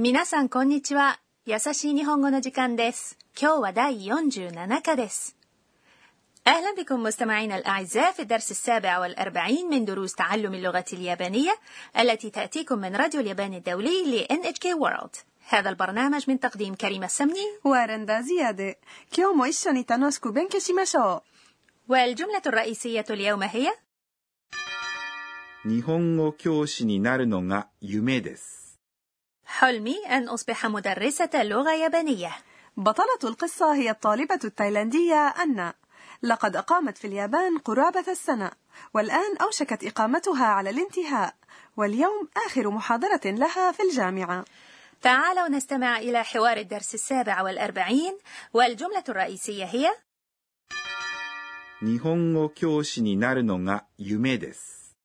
皆さんこんにちは。優しい日本語の時間です。今日は第47課です。أهلا بكم مستمعينا الأعزاء في الدرس السابع والأربعين من دروس تعلم اللغة اليابانية التي تأتيكم من راديو اليابان الدولي ل NHK World هذا البرنامج من تقديم كريمة السمني ワレンダジアで今日も一緒に楽しく勉強しましょ والجملة الرئيسية اليوم هي 日本語教師になるのが夢です。 حلمي أن أصبح مدرسة لغة يابانيةうبطلة القصة هي الطالبة التايلاندية أنا لقد أقامت في اليابان قرابة السنة والآن أوشكت إقامتها على الانتهاء واليوم آخر محاضرة لها في الجامعة تعالوا نستمع إلى حوار الدرس السابع والأربعين والجملة الرئيسية هي 日本語教師になるのが夢です。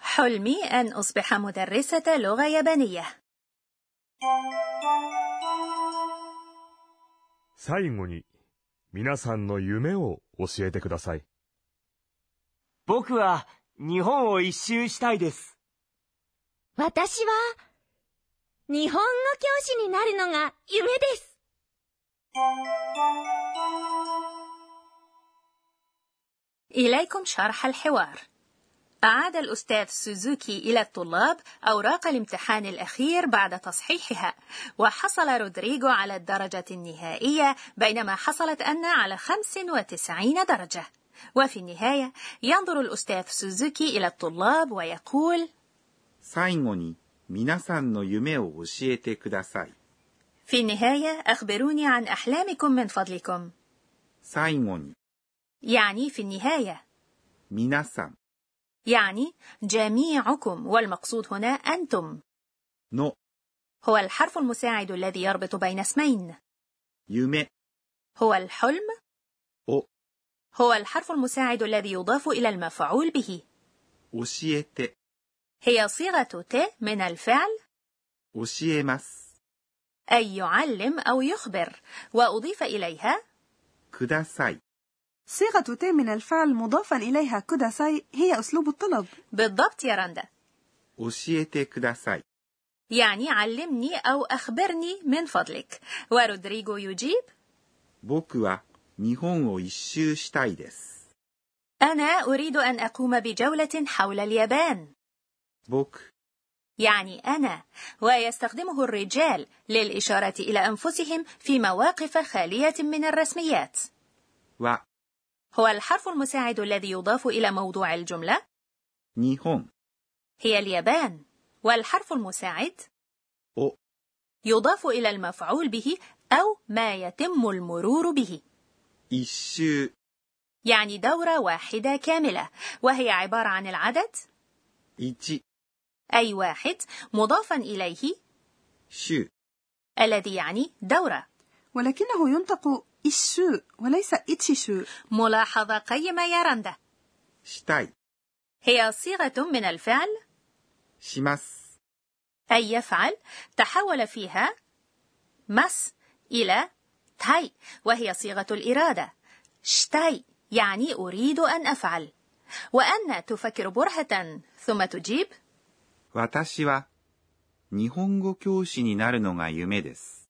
حلمي أن أصبح مدرسة لغة يابانية 最後に皆さんの夢を教えてください。僕は日本を一周したいです。私は、日本語教師になるのが夢です。 إليكم شرح الحوار أعاد الأستاذ سوزوكي إلى الطلاب أوراق الامتحان الأخير بعد تصحيحها وحصل رودريغو على الدرجة النهائية بينما حصلت أنا على 95 درجة وفي النهاية ينظر الأستاذ سوزوكي إلى الطلاب ويقول 最後に皆さんの夢を教えてください。 في النهاية أخبروني عن أحلامكم من فضلكم 最後に يعني في النهاية 皆さん يعني جميعكم والمقصود هنا أنتم. نو. هو الحرف المساعد الذي يربط بين اسمين. يومي. هو الحلم. أو. هو الحرف المساعد الذي يضاف إلى المفعول به. أوشيتي هي صيغة ت من الفعل. أوسيماس. أي يعلم أو يخبر. وأضيف إليها. ください. صيغة ت من الفعل مضافا إليها كوداساي هي أسلوب الطلب بالضبط يا رندا 教えてください。 يعني علمني أو أخبرني من فضلك ورودريغو يجيب 僕は日本を一周したいです。 أنا أريد أن أقوم بجولة حول اليابان 僕 يعني أنا ويستخدمه الرجال للإشارة إلى أنفسهم في مواقف خالية من الرسميات は هو الحرف المساعد الذي يضاف إلى موضوع الجملة؟ نيهون. هي اليابان والحرف المساعد؟ أو. يضاف إلى المفعول به أو ما يتم المرور به. إيشو. يعني دورة واحدة كاملة وهي عبارة عن العدد؟ いち. أي واحد مضافا إليه؟ 周. الذي يعني دورة. ولكنه ينطق إشو وليس إتشيشو ملاحظة قيمة يا رندا したい هي صيغة من الفعل します。 أي يفعل تحول فيها مس إلى تاي وهي صيغة الإرادة شتاي يعني أريد أن أفعل وأن تفكر برهة ثم تجيب 私は日本語教師になるのが夢です。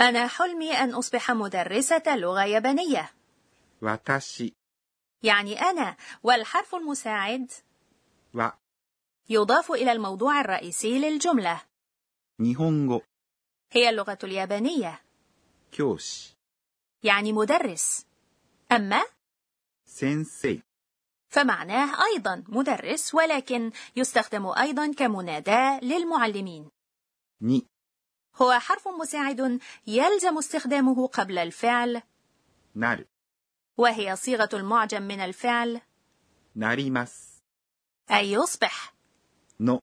أنا حلمي أن أصبح مدرسة لغة يابانية. واتاشي يعني أنا والحرف المساعد و يضاف إلى الموضوع الرئيسي للجملة. نيهونغو هي اللغة اليابانية. 教師 يعني مدرس. أما 先生 فمعناه أيضا مدرس ولكن يستخدم أيضا كمناداة للمعلمين. に هو حرف مساعد يلزم استخدامه قبل الفعل. なる وهي صيغة المعجم من الفعل. なります أي يصبح. の.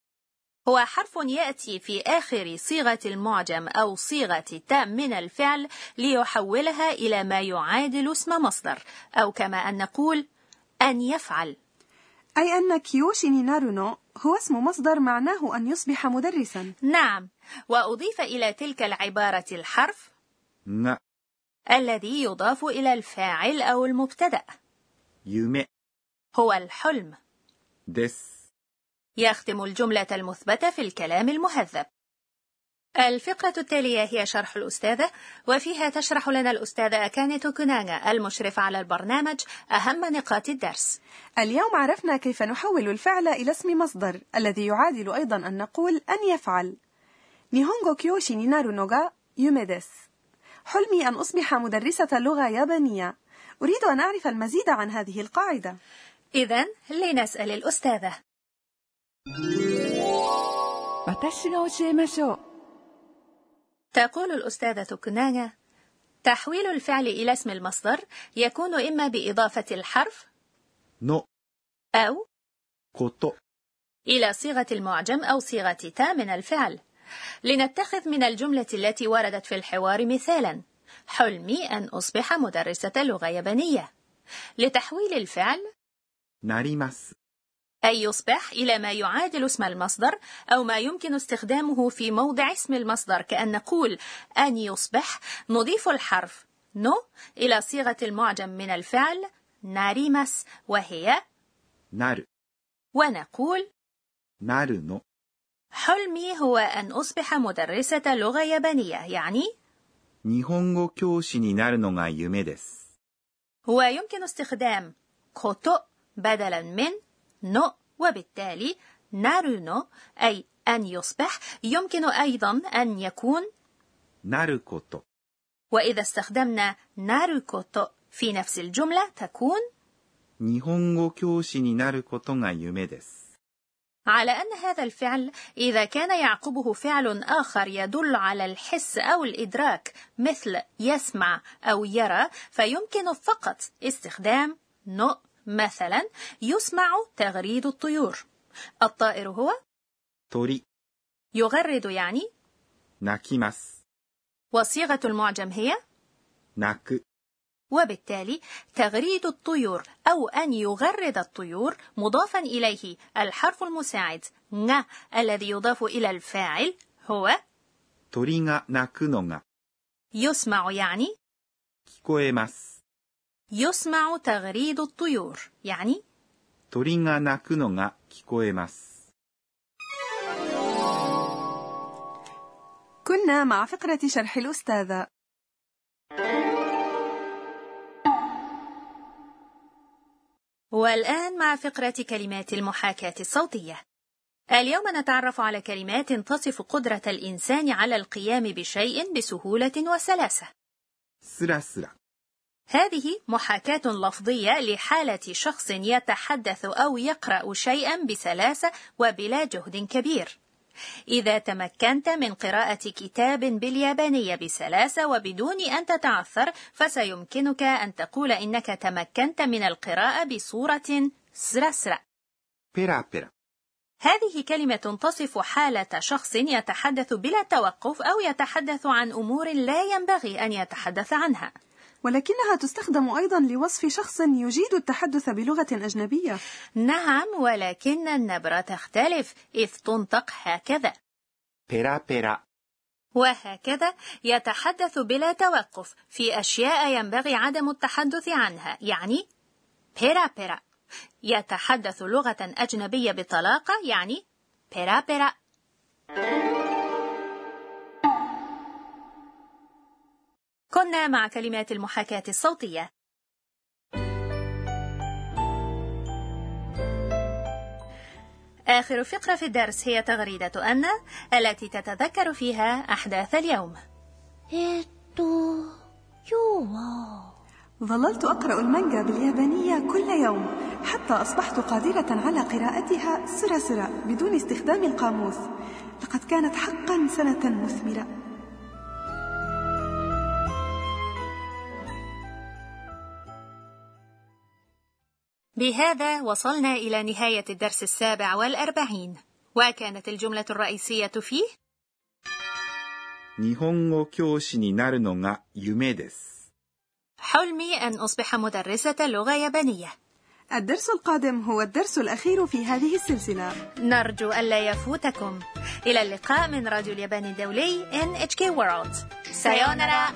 هو حرف يأتي في آخر صيغة المعجم أو صيغة تاء من الفعل ليحولها إلى ما يعادل اسم مصدر أو كما أن نقول أن يفعل. أي أن كيوشي نينارونو هو اسم مصدر معناه أن يصبح مدرسا. نعم. وأضيف إلى تلك العبارة الحرف ن. الذي يضاف إلى الفاعل أو المبتدأ. يومي هو الحلم. دس. يختم الجملة المثبتة في الكلام المهذب. الفقرة التالية هي شرح الأستاذة وفيها تشرح لنا الأستاذة أكاني توكوناغا المشرفة على البرنامج أهم نقاط الدرس اليوم عرفنا كيف نحول الفعل إلى اسم مصدر الذي يعادل أيضا أن نقول أن يفعل نيهونغو كيوشي نينارو نوغا يومي ديس حلمي أن أصبح مدرسة لغة يابانية أريد أن أعرف المزيد عن هذه القاعدة إذا لنسأل الأستاذة 私が教えましょう تقول الأستاذة توكوناغا تحويل الفعل إلى اسم المصدر يكون إما بإضافة الحرف の أو こと、 إلى صيغة المعجم أو صيغة تا من الفعل لنتخذ من الجملة التي وردت في الحوار مثالا حلمي أن أصبح مدرسة لغة يابانية لتحويل الفعل なります。 أي يصبح إلى ما يعادل اسم المصدر أو ما يمكن استخدامه في موضع اسم المصدر كأن نقول أن يصبح نضيف الحرف نو إلى صيغة المعجم من الفعل ناريماس وهي なる、 ونقول なるの、 حلمي هو أن أصبح مدرسة لغة يابانية يعني 日本語教師になるのが夢です。 هو يمكن استخدام كوتو بدلا من نو وبالتالي نارونو أي أن يصبح يمكن أيضا أن يكون なること、 وإذا استخدمنا ناروكوتو في نفس الجملة تكون 日本語教師になることが夢です。 على أن هذا الفعل إذا كان يعقبه فعل آخر يدل على الحس أو الإدراك مثل يسمع أو يرى فيمكن فقط استخدام نو مثلا يسمع تغريد الطيور الطائر هو 鳥、 يغرد يعني 鳴きます。 وصيغة المعجم هي 鳴く、 وبالتالي تغريد الطيور أو أن يغرد الطيور مضافا إليه الحرف المساعد ن الذي يضاف إلى الفاعل هو 鳥が鳴くのが يسمع يعني 聞こえます。 يسمع تغريد الطيور يعني 鳥が鳴くのが聞こえます。 كنا مع فقرة شرح الأستاذة والآن مع فقرة كلمات المحاكاة الصوتية اليوم نتعرف على كلمات تصف قدرة الإنسان على القيام بشيء بسهولة وسلاسة すらすら、 هذه محاكاة لفظية لحالة شخص يتحدث أو يقرأ شيئا بسلاسة وبلا جهد كبير. إذا تمكنت من قراءة كتاب باليابانية بسلاسة وبدون أن تتعثر، فسيمكنك أن تقول إنك تمكنت من القراءة بصورة سرسرة. بيرا بيرا. هذه كلمة تصف حالة شخص يتحدث بلا توقف أو يتحدث عن أمور لا ينبغي أن يتحدث عنها. ولكنها تستخدم أيضا لوصف شخص يجيد التحدث بلغة أجنبية. نعم ولكن النبرة تختلف إذ تنطق هكذا. بيرا بيرا وهكذا يتحدث بلا توقف في أشياء ينبغي عدم التحدث عنها يعني بيرا بيرا يتحدث لغة أجنبية بطلاقة يعني بيرا بيرا كنا مع كلمات المحاكاة الصوتية. آخر فقرة في الدرس هي تغريدة أن التي تتذكر فيها أحداث اليوم. ظللت أقرأ المانجا باليابانية كل يوم حتى أصبحت قادرة على قراءتها سرا سرا بدون استخدام القاموس لقد كانت حقا سنة مثمرة بهذا وصلنا إلى نهاية الدرس السابع والأربعين وكانت الجملة الرئيسية فيه 日本語教師になるのが夢です。 حلمي أن أصبح مدرسة لغة يابانية الدرس القادم هو الدرس الأخير في هذه السلسلة نرجو ألا يفوتكم إلى اللقاء من راديو اليابان الدولي NHK World سايونارا